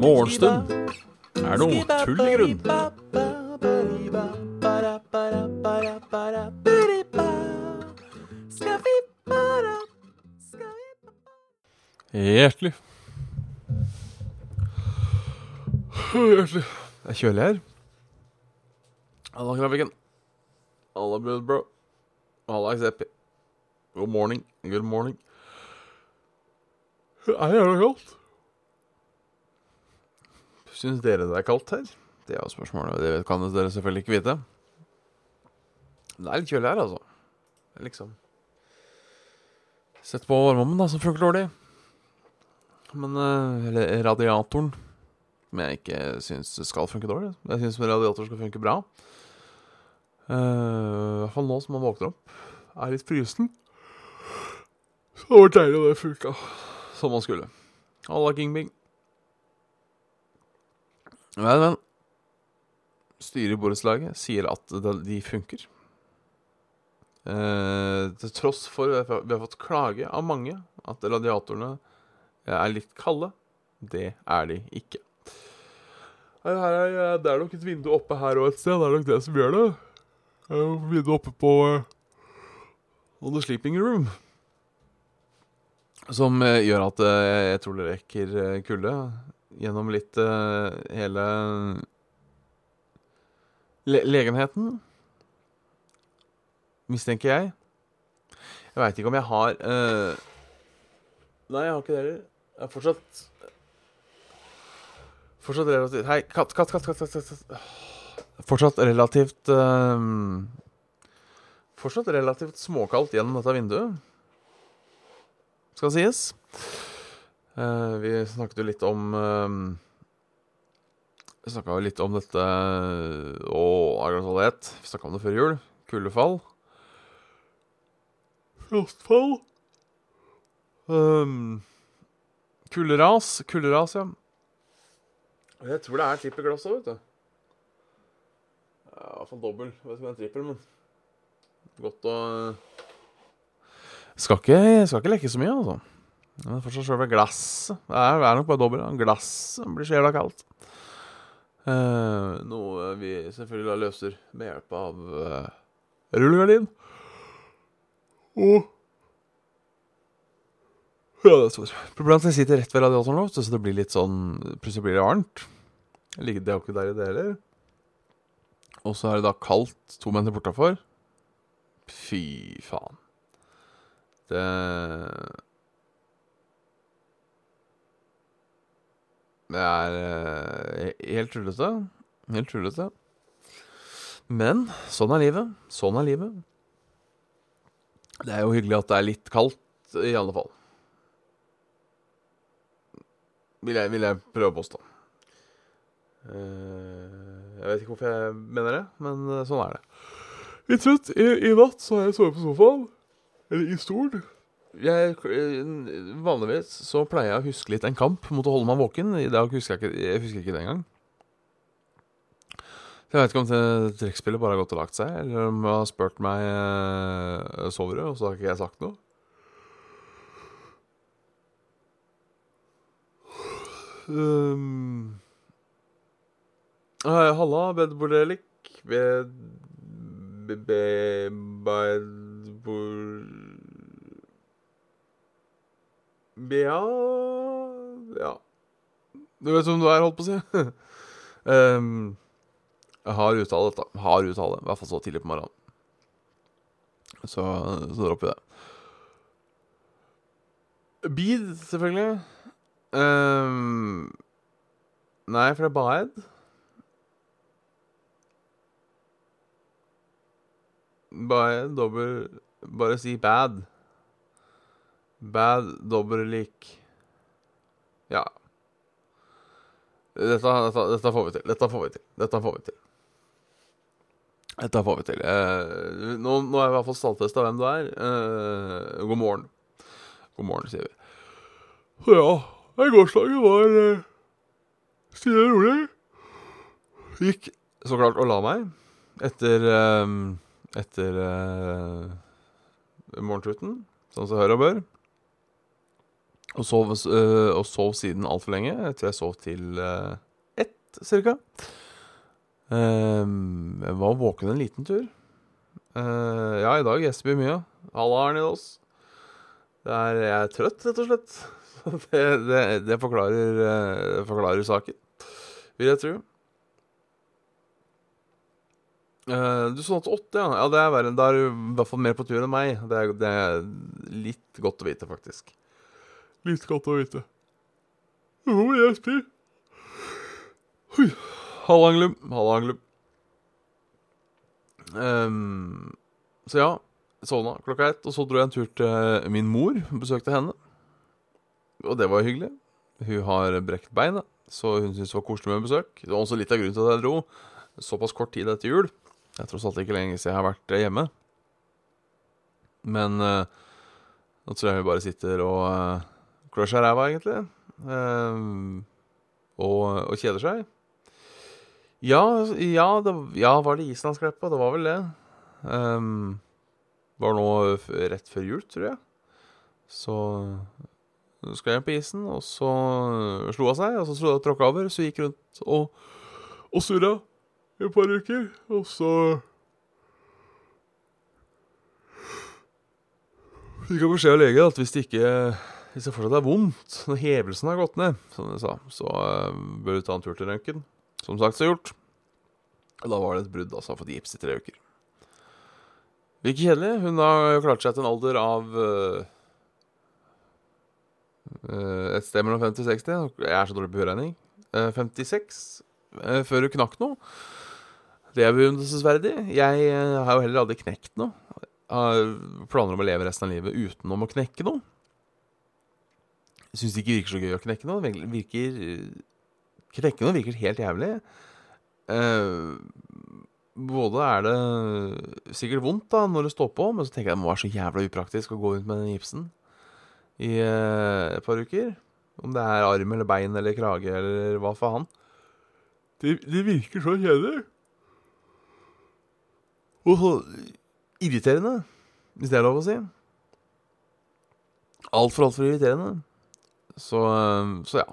Morgenstund er noe tull i grunn. Hjertelig. Hjertelig. Det er kjølig her. Halla, Kraviken. Halla, brødbro. Halla, Xeppi. God morning. Good morning. Det er jævla kaldt. Syns dere det er kaldt her? Det er jo spørsmålet. Det kan dere selvfølgelig ikke vite. Det er litt kjølig her, altså. Liksom Sett på varmeovnen, da, som funker dårlig. Men eh, Eller radiatoren, som jeg ikke syns skal funke dårlig. Jeg syns radiator skal funke bra. Eh, I hvert fall nå som man våkner opp, er litt frysen. Det var deilig om det funka som man skulle. Halla, King Bing. Men, men. Styret i borettslaget sier at de, funker. Eh, til tross for vi har fått klage av mange at radiatorene er litt kalde. Det er de ikke. Her, her er, det er nok et vindu oppe her og et sted. Det er nok det som gjør det. Vindu oppe på uh, the sleeping room. Som eh, gjør at eh, jeg tror det rekker eh, kulde gjennom litt hele le legenheten. Mistenker jeg. Jeg veit ikke om jeg har uh... Nei, jeg har ikke det heller. Jeg er fortsatt Fortsatt relativt Hei, katt, katt, katt, katt, katt, katt. Fortsatt relativt uh... Fortsatt relativt småkaldt gjennom dette vinduet. Skal sies. Eh, vi snakket jo litt om eh, Vi snakka jo litt om dette Å, agrosalitet. Vi snakka om det før jul. Kuldefall. Frostfall. Um, kulderas. Kulderas, ja. Jeg tror det er trippel glass òg, vet du. Ja, I hvert fall dobbel. Jeg vet ikke om det er trippel, men Godt å skal ikke, skal ikke leke så mye, altså. Men fortsatt sjølve glasset. Det er, er nok bare dobbelt. ja. Glasset blir så jævla kaldt. Uh, noe vi selvfølgelig løser med hjelp av uh, rullegardin. Og Ja, det er så Problemet er at jeg sitter rett ved radiatoren nå, så det blir litt sånn Plutselig blir det varmt. Jeg ligger- Det jo ikke der i det heller. Og så er det da kaldt to meter bortafor. Fy faen. Det Det er eh, helt tullete. Helt tullete. Men sånn er livet. Sånn er livet. Det er jo hyggelig at det er litt kaldt, i alle fall. Vil jeg, vil jeg prøve å påstå. Eh, Jeg vet ikke hvorfor jeg mener det, men eh, sånn er det. I, I natt så har jeg sovet på sofaen. Eller i stol. Jeg, eh, vanligvis så pleier jeg å huske litt en kamp mot å holde meg våken. I dag husker jeg ikke, jeg husker ikke det engang. Jeg vet ikke om det trekkspillet bare har gått og lagt seg, eller om jeg har spurt meg eh, sover du, og så har ikke jeg sagt noe. Um, halla, bedbordelik. Bed... Be... be bedbor... Ja Ja. Du vet hvem du er, holdt på å si. um, jeg har uttale dette. Har uttale. I hvert fall så tidlig på morgenen. Så, så dropper vi det. Bid, selvfølgelig. Um, nei, for det er Baed. Baed, dobbel Bare si bad. Bad, dobbel. Ja. Dette, dette, dette får vi til. Dette får vi til. Dette får vi til. Dette får vi til. Eh, nå, nå er jeg i hvert fall stalltesta hvem du er. Eh, god morgen. God morgen, sier vi. Så ja, gårsdagen var eh, stille og rolig. Gikk så klart og la meg etter eh, Etter morgentuten, sånn som hør og bør. Og sov, øh, og sov siden altfor lenge. Jeg tror jeg sov til øh, ett, cirka. Um, jeg var våken en liten tur. Uh, ja, i dag gjesper vi mye. Halla, Arne Aas. Det er, jeg er trøtt, rett og slett. Det, det, det forklarer, det, forklarer saken, vil jeg tro. Eh, du til åtte, ja. ja. Det er verre. Da er du i hvert fall mer på tur enn meg. Det er, det er litt godt å vite, faktisk. Litt godt å vite. Nå må jeg spy. Halla, Anglum. Halla, Anglum. Um, så ja, sovna klokka ett, og så dro jeg en tur til min mor. Besøkte henne. Og det var hyggelig. Hun har brekt beinet, så hun syntes det var koselig med besøk. Det var også litt av grunnen til at jeg dro. Såpass kort tid etter jul. Jeg tror tross alt ikke lenge siden jeg har vært hjemme. Men uh, nå tror jeg vi bare sitter og uh, klør seg i ræva, egentlig. Uh, og, og, kjeder seg. Ja, ja, det, ja var det Islandskleppa? Det var vel det. Um, var nå rett før jul, tror jeg. Så skal jeg på isen, og så slo hun seg, og så tråkka over, så gikk rundt og, og surra i et par uker, og så Fikk jeg beskjed av lege at hvis det ikke Hvis det fortsatt er vondt når hevelsen har gått ned, som de sa, så uh, bør du ta en tur til røntgen. Som sagt så gjort. Og da var det et brudd, altså. Fått gips i tre uker. Virker kjedelig. Hun har klart seg til en alder av uh, et sted mellom 50 og 60. Jeg er så dårlig på høreregning. Uh, 56 uh, før hun knakk noe. Det er beundringsverdig. Jeg uh, har jo heller aldri knekt noe. Har planer om å leve resten av livet utenom å knekke noe. Syns det ikke virker så gøy å knekke noe. Det virker Knekke noe virker helt jævlig. Uh, både er det sikkert vondt da når det står på, men så tenker jeg det må være så jævla upraktisk å gå rundt med den gipsen i uh, et par uker. Om det er arm eller bein eller krage eller hva faen. Det, det virker så kjedelig. Og irriterende, hvis det er lov å si. Altfor, altfor irriterende. Så, uh, så ja.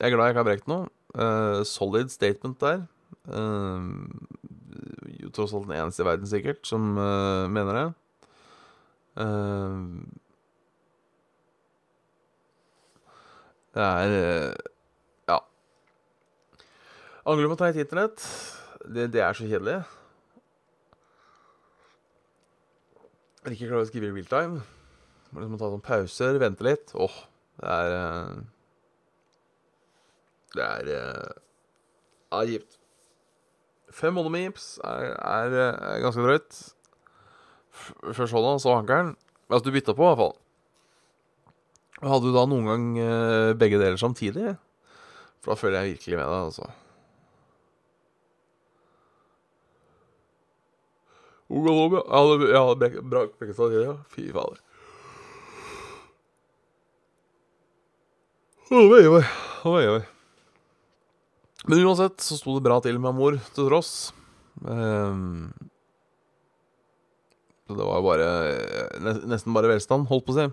Jeg er glad jeg ikke har brekt noe. solid statement der. Uh, jo tross alt den eneste i verden, sikkert, som uh, mener det. Uh, det er Ja. Angler på å ta et internett. Det, det, er så kjedelig. Jeg ikke klarer å skrive i realtime. Må liksom ta sånn pauser, vente litt. Åh, det er Det er Ja, gift. Fem monomips er, er, er ganske drøyt. Først hånda, så ankelen. Altså, du bytta på, i hvert fall. Hadde du da noen gang eh, begge deler samtidig? For da føler jeg virkelig med deg, altså. Jeg hadde, jeg hadde brak begge samtidig, ja. Fy fader. Oi, oi, oi, oi. Men uansett så sto det bra til med mor, til tross. Um, det var jo bare Nesten bare velstand, holdt på å si.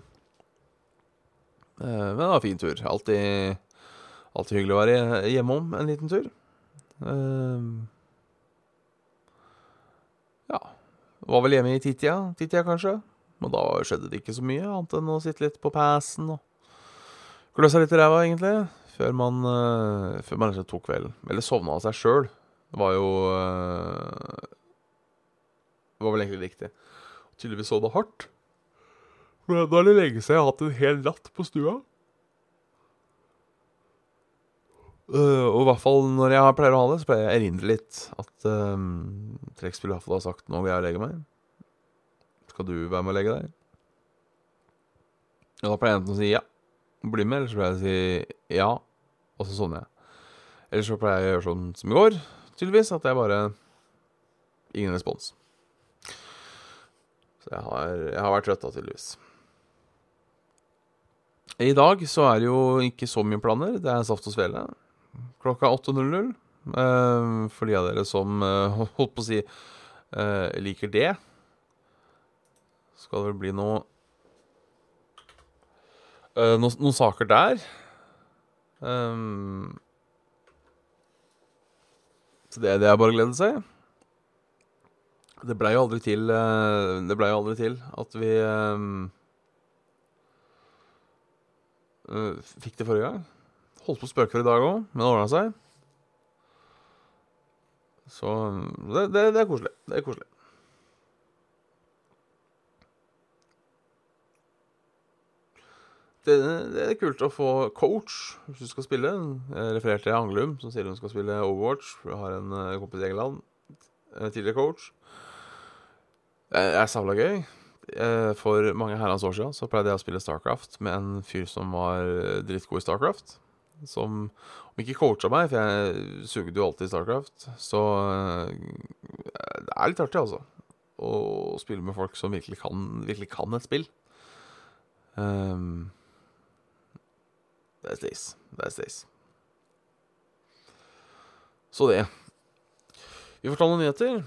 Uh, men det var en fin tur. Alltid, alltid hyggelig å være hjemom en liten tur. Uh, ja. Var vel hjemme i titida, titida kanskje. Men da skjedde det ikke så mye, annet enn å sitte litt på passen og klø seg litt i ræva, egentlig før man, uh, før man liksom tok kvelden. Eller sovna av seg sjøl. Det var jo uh, Det var vel egentlig riktig. Tydeligvis så det hardt. Men da er det lenge siden jeg har hatt en hel natt på stua. Uh, og i hvert fall når jeg pleier å ha det, så pleier jeg å erindre litt at um, Trekkspill i hvert fall har sagt 'nå vil jeg legge meg'. Skal du være med å legge deg? Og da pleier jeg enten å si ja, bli med, eller så pleier jeg å si ja, og så sovner jeg. Eller så pleier jeg å gjøre sånn som i går, tydeligvis, at jeg bare Ingen respons. Så jeg har, jeg har vært trøtt da, tydeligvis. I dag så er det jo ikke så mye planer. Det er Saft og Svele klokka 8.00. Eh, for de av dere som eh, holdt på å si eh, liker det, skal det vel bli noe noen, noen saker der. Um, så det, det er bare å glede seg. Det blei jo aldri til Det blei jo aldri til at vi um, fikk det forrige gang. Holdt på å spøke for i dag òg, men det ordna seg. Så det, det, det er koselig. Det er koselig. Det, det, er kult å få coach hvis du skal spille. Jeg refererte til Anglum, som sier hun skal spille Overwatch. Jeg har en uh, kompis i England, uh, tidligere coach. Det er savla gøy. Uh, for mange herrens år siden så pleide jeg å spille Starcraft med en fyr som var drittgod i Starcraft. Som om ikke coacha meg, for jeg sugde jo alltid i Starcraft, så det er litt artig, altså. Å spille med folk som virkelig kan, virkelig kan et spill. Um, det er stas. Det. Så det. Vi får ta noen nyheter.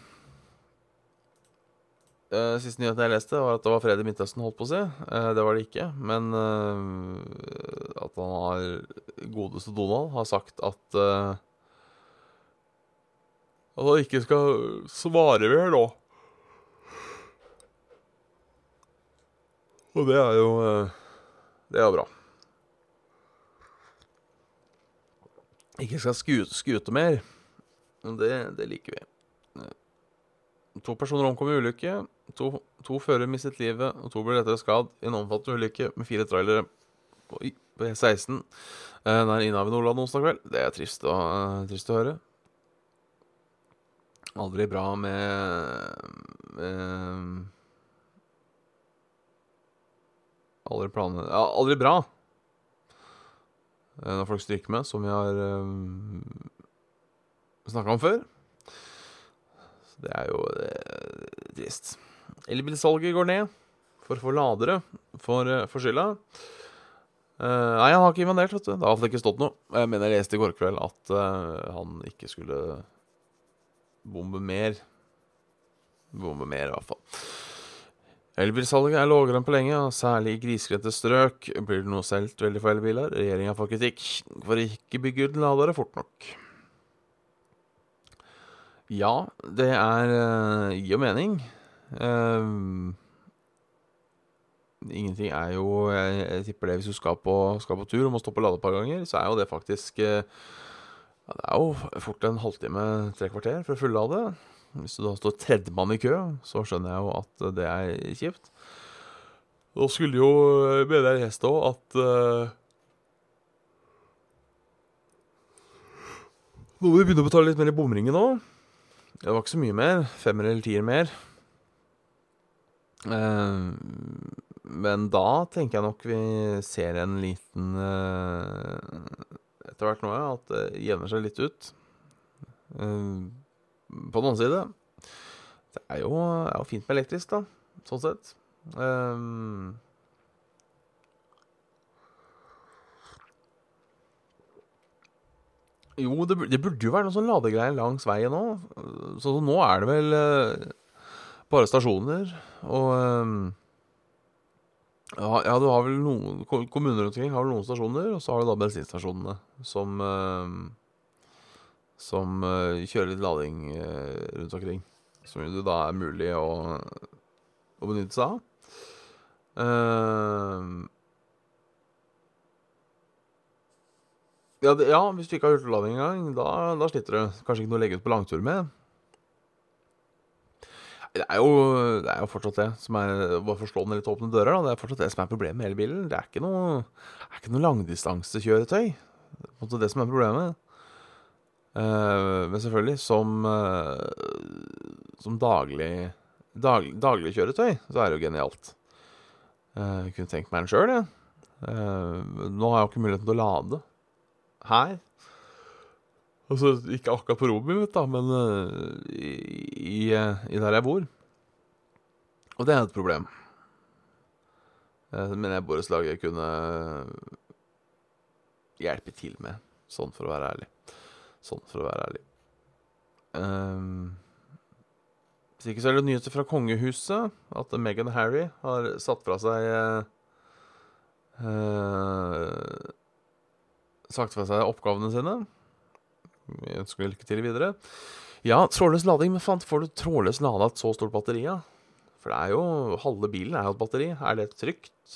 Uh, siste nyheten jeg leste, var at det var fred i Midtøsten, holdt på å si. Uh, det var det ikke. Men uh, at han har Godeste Donald har sagt at At han ikke skal svare mer nå. Og det er jo Det er bra. ikke skal skute, skute mer. Det, det liker vi. To personer omkom i ulykke. To, to førere mistet livet, og to ble lettere skadd i en omfattende ulykke med fire trailere på, på E16 eh, nær Innhavet i Nordland onsdag kveld. Det er trist å, trist å høre. Aldri bra med, med Aldri planer Ja, aldri bra Eh, når folk stryker med, som vi har um, eh, snakka om før. Så det er jo det trist. Elbilsalget går ned for å få ladere for, eh, for skylda. Uh, nei, han har ikke invandert, vet du. Det har iallfall ikke stått noe. Jeg mener jeg leste i går kveld at uh, han ikke skulle bombe mer. Bombe mer, i hvert fall. Elbilsalget er lavere enn på lenge, og særlig i grisgrendte strøk blir det nå solgt veldig få elbiler. Regjeringa får kritikk for ikke bygge ut ladere fort nok. Ja, det er uh, gir jo mening. Uh, ingenting er jo jeg, jeg, tipper det hvis du skal på, skal på tur og må stoppe og lade et par ganger, så er jo det faktisk uh, ja, Det er jo fort en halvtime, tre kvarter for å fullade. Hvis du da står tredjemann i kø, så skjønner jeg jo at det er kjipt. Da skulle jo, jeg hest òg, at uh, Nå må vi begynne å betale litt mer i bomringen nå. Det var ikke så mye mer. Femmer eller tier mer. Uh, men da tenker jeg nok vi ser en liten uh, Etter hvert nå, ja, at det jevner seg litt ut. Uh, på den annen side Det er jo, er jo, fint med elektrisk, da, sånn sett. Um, jo, det, burde jo være noen sånn ladegreier langs veien nå. Så nå er det vel bare stasjoner. Og ja, du har vel noen Kommuner rundt omkring har vel noen stasjoner, og så har du da bensinstasjonene som uh, som uh, kjører litt lading uh, rundt omkring. Som det da er mulig å, å benytte seg av. Uh, ja, det, ja, hvis du ikke har hurtiglading engang, da, da sliter du. Kanskje ikke noe å legge ut på langtur med. Det er, jo, det er jo fortsatt det som er Bare slå den litt åpne dører, da. Det er fortsatt det som er problemet med elbilen. Det er ikke noe, er ikke noe langdistansekjøretøy. Det er det som er problemet. Uh, men selvfølgelig, som, uh, som daglig, dag, daglig kjøretøy, så er det jo genialt. Uh, jeg kunne tenkt meg den sjøl, jeg. nå har jeg jo ikke muligheten til å lade her. Altså, ikke akkurat på Roby, da, men i, i, i, der jeg bor. Og det er et problem. men jeg borettslaget kunne hjelpe til med, sånn for å være ærlig. Sånn, for å være ærlig. Um, ikke så er det nyheter fra kongehuset. At Meghan Harry har satt fra seg uh, eh, Sagt fra seg oppgavene sine. Vi ønsker lykke til videre. Ja, trådløs lading. Men faen, får du trådløs lada et så stort batteri, ja? For det er jo Halve bilen er jo et batteri. Er det trygt?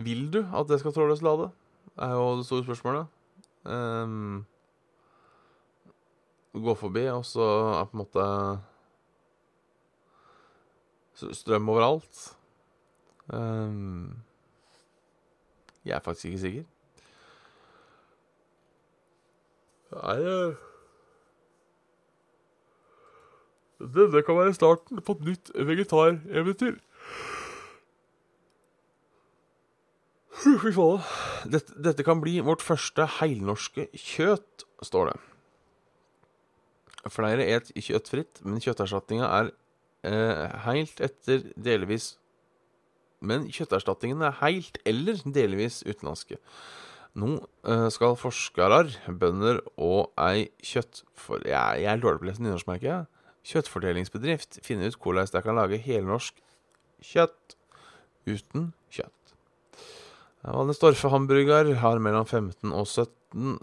Vil du at det skal trådløst lade? er jo det store spørsmålet. Um, gå forbi, og så er på en måte strøm overalt. Um, jeg er faktisk ikke sikker. Nei Denne kan være starten på et nytt vegetareventyr. Fy faen. Dette, dette, kan bli vårt første heilnorske kjøtt, står det. Flere et kjøttfritt, men kjøtterstatninga er eh, heilt etter delvis Men kjøtterstatningen er heilt eller delvis utenlandske. Nå eh, skal forskere, bønder og ei kjøttfor... Jeg, jeg er dårlig på å lese nynorskmerket. Kjøttfordelingsbedrift finne ut hvordan de kan lage helnorsk kjøtt uten kjøtt. Vanlig Storfe-hamburger har mellom 15 og 17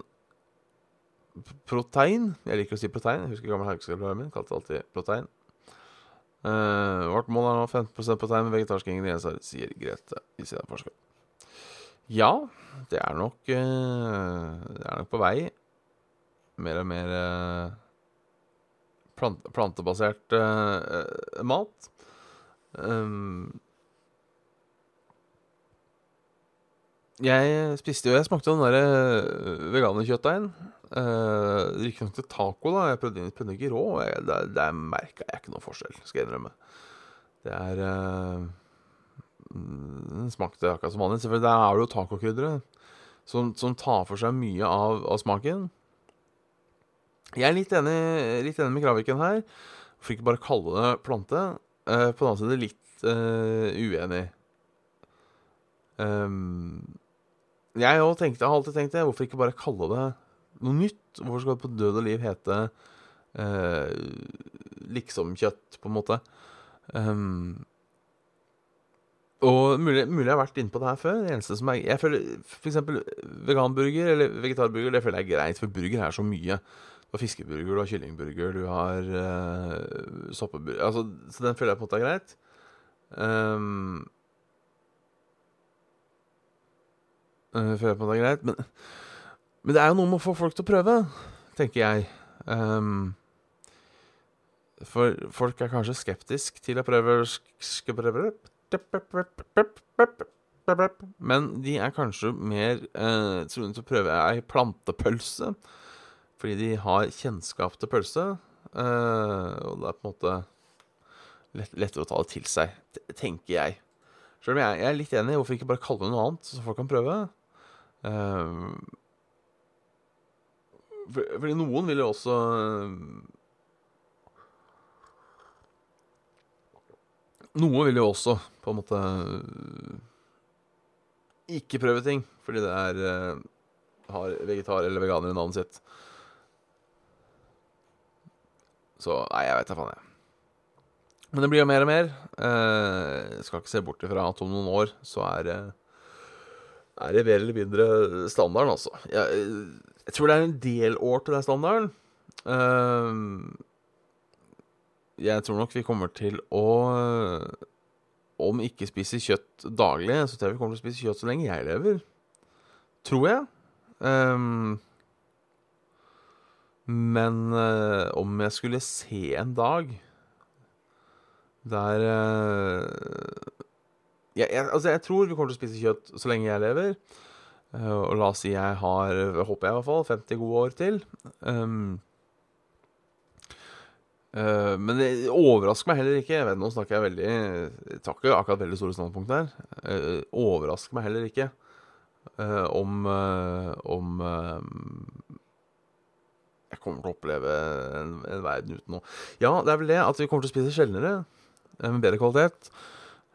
protein. Jeg liker å si protein. Jeg husker gammel haugskolelærer min kalte det alltid protein. Uh, vårt mål er nå 15 protein med vegetarske ingredienser, sier Grete i sin forsker. Ja, det er nok uh, Det er nok på vei. Mer og mer uh, plant plantebasert mat. Um, Jeg spiste jo Jeg smakte den derre veganerkjøttdeigen. Uh, Riktignok til taco, da. Jeg prøvde, prøvde ikke rå. Jeg, der der merka jeg ikke noe forskjell, skal jeg innrømme. Det er uh, Den smakte akkurat som vanlig. Selvfølgelig, Der er det jo tacokrydderet som, som, tar for seg mye av, av, smaken. Jeg er litt enig, litt enig med Kraviken her. Hvorfor ikke bare kalle det plante? Uh, på den annen side litt uh, uenig. Um, jeg òg tenkte, har alltid tenkt det. Hvorfor ikke bare kalle det noe nytt? Hvorfor skal det på død og liv hete eh, liksom-kjøtt, på en måte? Um, og mulig, mulig, jeg har vært inne på det her før. Det eneste som er Jeg føler For eksempel veganburger eller vegetarburger, det føler jeg er greit, for burger er så mye. Du har fiskeburger, du har kyllingburger, du har uh, soppeburger altså, Så den føler jeg på en måte er greit. Um, Uh, jeg på det er greit. Men, men, det er jo noe med å få folk til å prøve, tenker jeg. Um, for folk er kanskje skeptisk til å prøve Men de er kanskje mer eh, troende til å prøve ei plantepølse. Fordi de har kjennskap til pølse. Eh, og det er på en måte lett, lettere å ta det til seg, tenker jeg. Sjøl om jeg, jeg, er litt enig, hvorfor ikke bare kalle det noe annet, så folk kan prøve? Eh, fordi noen vil jo også Noen vil jo også på en måte ikke prøve ting fordi det er uh, har vegetar eller veganer i navnet sitt. Så nei, jeg vet da faen, jeg. Men det blir jo mer og mer. Uh, jeg skal ikke se bort ifra at om noen år så er uh, er det mer eller mindre standarden, altså. Jeg, jeg, tror det er en del år til det er standarden. Jeg tror nok vi kommer til å Om ikke spise kjøtt daglig, så tror jeg vi kommer til å spise kjøtt så lenge jeg lever. Tror jeg. Um, men uh, om jeg skulle se en dag der uh, jeg, jeg, altså jeg tror vi kommer til å spise kjøtt så lenge jeg lever. Uh, og la oss si jeg har, håper jeg i hvert fall, 50 gode år til. Um, uh, men det overrasker meg heller ikke. Jeg vet, Nå snakker jeg veldig Jeg akkurat veldig store standpunkt her. Uh, overrasker meg heller ikke om Om jeg kommer til å oppleve en, en verden uten noe. Ja, det er vel det at vi kommer til å spise sjeldnere, med bedre kvalitet.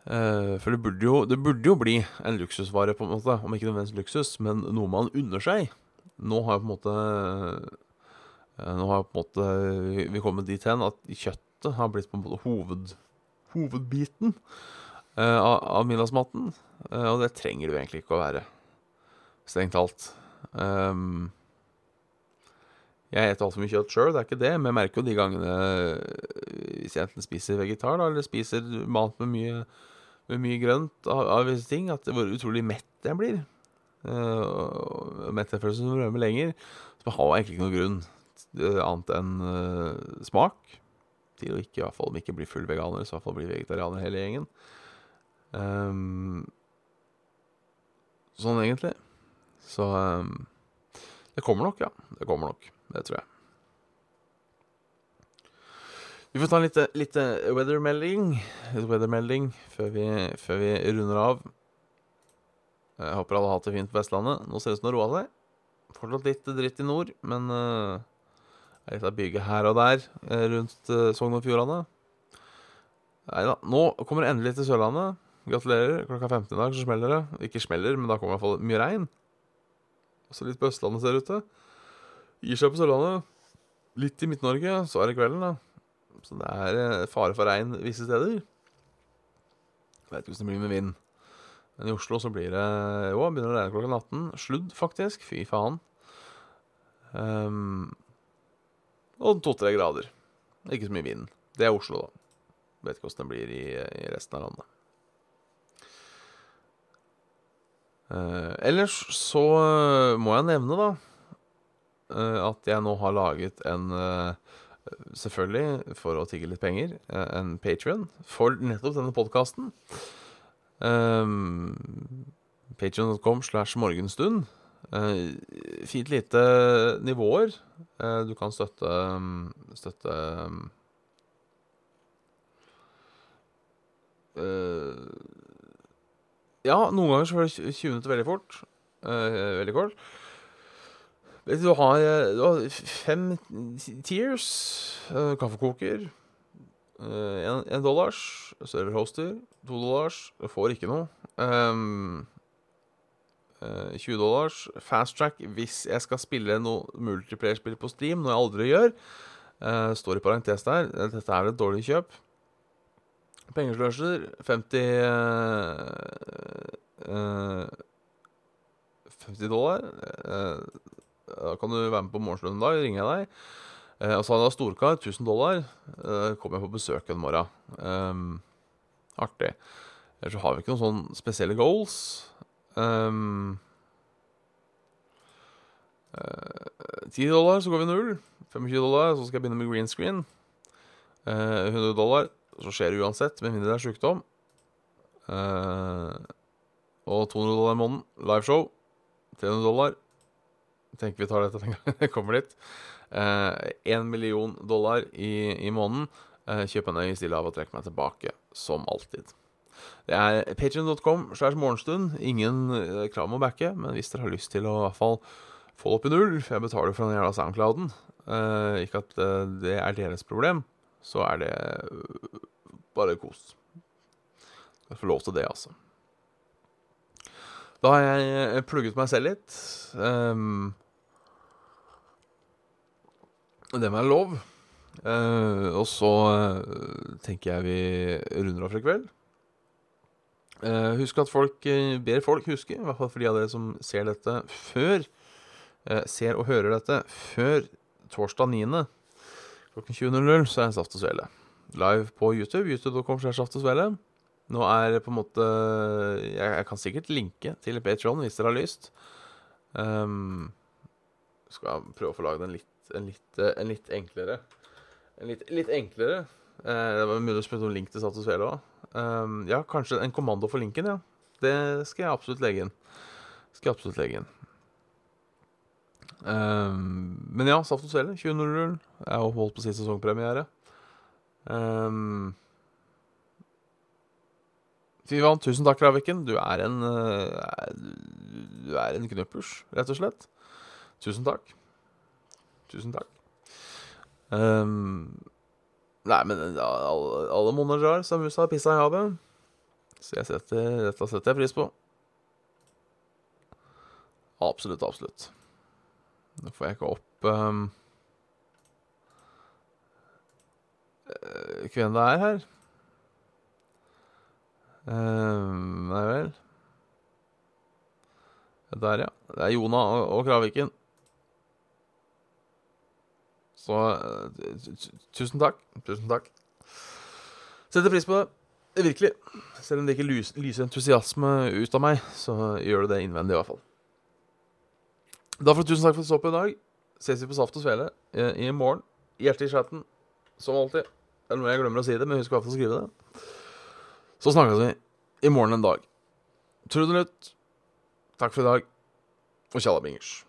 Uh, for det burde, jo, det burde, jo, bli en luksusvare, på en måte. Om ikke nødvendigvis luksus, men noe man unner seg. Nå har jo på en måte uh, Nå har på en måte vi kommet dit hen at kjøttet har blitt på en måte hoved, hovedbiten eh, av, av middagsmaten. Eh, og det trenger du egentlig ikke å være, strengt talt. Um, jeg spiser altfor mye kjøtt sjøl, det er ikke det, men jeg merker jo de gangene hvis jeg enten spiser vegetar da, eller spiser mat med mye, med mye grønt av, av visse ting, at hvor utrolig mett jeg blir. Uh, Mettefølelsen som rømmer lenger. Så jeg har egentlig ikke noen grunn annet enn uh, smak til å ikke, i hvert fall om ikke bli full veganer, så i hvert fall bli vegetarianer hele gjengen. Um, sånn egentlig. Så um, det kommer nok, ja. Det kommer nok. Det tror jeg. Vi får ta en lite, lite weathermelding weather før vi, før vi runder av. Jeg håper alle har hatt det fint på Vestlandet. Nå ser det ut som det har roa seg. Fortsatt litt dritt i nord, men uh, av bygget her og der uh, rundt uh, Sogn og Fjordane. Nei da. Nå kommer det endelig til Sørlandet. Gratulerer. Klokka 15 i dag så smeller det. Ikke smeller, men da kommer i hvert fall mye regn. Også litt på Østlandet ser det ut til. Gir seg på Sørlandet. Litt i Midt-Norge, så er det kvelden, da. Så det er fare for regn visse steder. Jeg vet ikke hvordan det blir med vind. Men i Oslo så blir det Jo, begynner å regne klokka 18. Sludd, faktisk. Fy faen. Um, og to-tre grader. Ikke så mye vind. Det er Oslo, da. Vet ikke åssen det blir i, i, resten av landet. Eh, ellers så uh, må jeg nevne, da, uh, at jeg nå har laget en Selvfølgelig, for å tigge litt penger, en Patrion for nettopp denne podkasten. Um, Patreon.com slash morgenstund. Uh, fint lite nivåer. Uh, du kan støtte Støtte uh, Ja, noen ganger så får du 20 minutter veldig fort. veldig kort. Du, har, du har fem tiers. kaffekoker. Én dollars. Serverhoster. To dollars. Får ikke noe. Um, 20 dollars. Fast track hvis jeg skal spille noe multiplayer-spill på Steam, noe jeg aldri gjør. Uh, står i parentes der. Dette er et dårlig kjøp. Pengesløser 50 50 dollar. da kan du være med på morgenstunden en dag. Ringer jeg deg. Eh, og så har jeg storkar, 1000 dollar. kommer kom jeg på besøk en morgen. Artig. Ellers så har vi ikke noen sånn spesielle goals. Um, uh, 10 dollar, så går vi null. 25 dollar, så skal jeg begynne med green screen. Uh, 100 dollar, så skjer det uansett, med mindre det er sykdom. Uh, og 200 dollar i måneden. Liveshow. 300 dollar. Tenker vi tar dette en gang det kommer dit. Én eh, million dollar i, i måneden. Eh, kjøp en øy, stille av og trekk meg tilbake, som alltid. Det er patrion.com slags morgenstund. Ingen eh, krav om å backe, men hvis dere har lyst til å i hvert fall få det opp i null, for jeg betaler for den jævla Soundclouden, eh, ikke at eh, det er deres problem, så er det bare kos. Jeg får lov til det, altså. Da har jeg plugget meg selv litt. Um, det må være lov. Uh, og så uh, tenker jeg vi runder av for i kveld. Uh, husk at folk ber folk huske, i hvert fall for de av dere som ser dette før Ser og hører dette før torsdag 9. klokken 20.00, så er det Saft og Svele. Live på YouTube. YouTube.com slash Saft og Svele. Nå er det på en måte jeg, kan sikkert linke til Patron hvis dere har lyst. Um, skal prøve å få lagd en en eh, en litt enklere En litt, litt enklere Uh, Det var mulig å spørre om link til Saft og Svele òg. Um, ja, kanskje en kommando for linken, ja. Det skal jeg absolutt legge inn. Skal jeg absolutt legge inn. Um, men ja, Saft og Svele, 20.00. Jeg har holdt på å si sesongpremiere. Um, Fivan, tusen takk, Raviken. Du er en uh, Du er en knuppers, rett og slett. Tusen takk. Tusen takk. Um, nei, men alle, alle drar, sa musa pissa i havet. Så jeg setter, dette setter jeg pris på. Absolutt, absolutt. Nå får jeg ikke opp um, hvem det er her. Um, nei vel. Der, ja. Det er Jona og Kraviken. Så uh, tusen takk. Tusen takk. Setter pris på det. Virkelig. Selv om det ikke lyser, entusiasme ut av meg, så gjør det det innvendig, i hvert fall. Da får du tusen takk for at du så på i dag. Ses vi på Saft og Svele i, i morgen. Hjertet i chatten, som alltid. Det er noe jeg glemmer å si det, men husk i hvert fall å skrive det. Så snakkes vi i morgen en dag. Trudelutt. Takk for i dag, og tjalla bingers.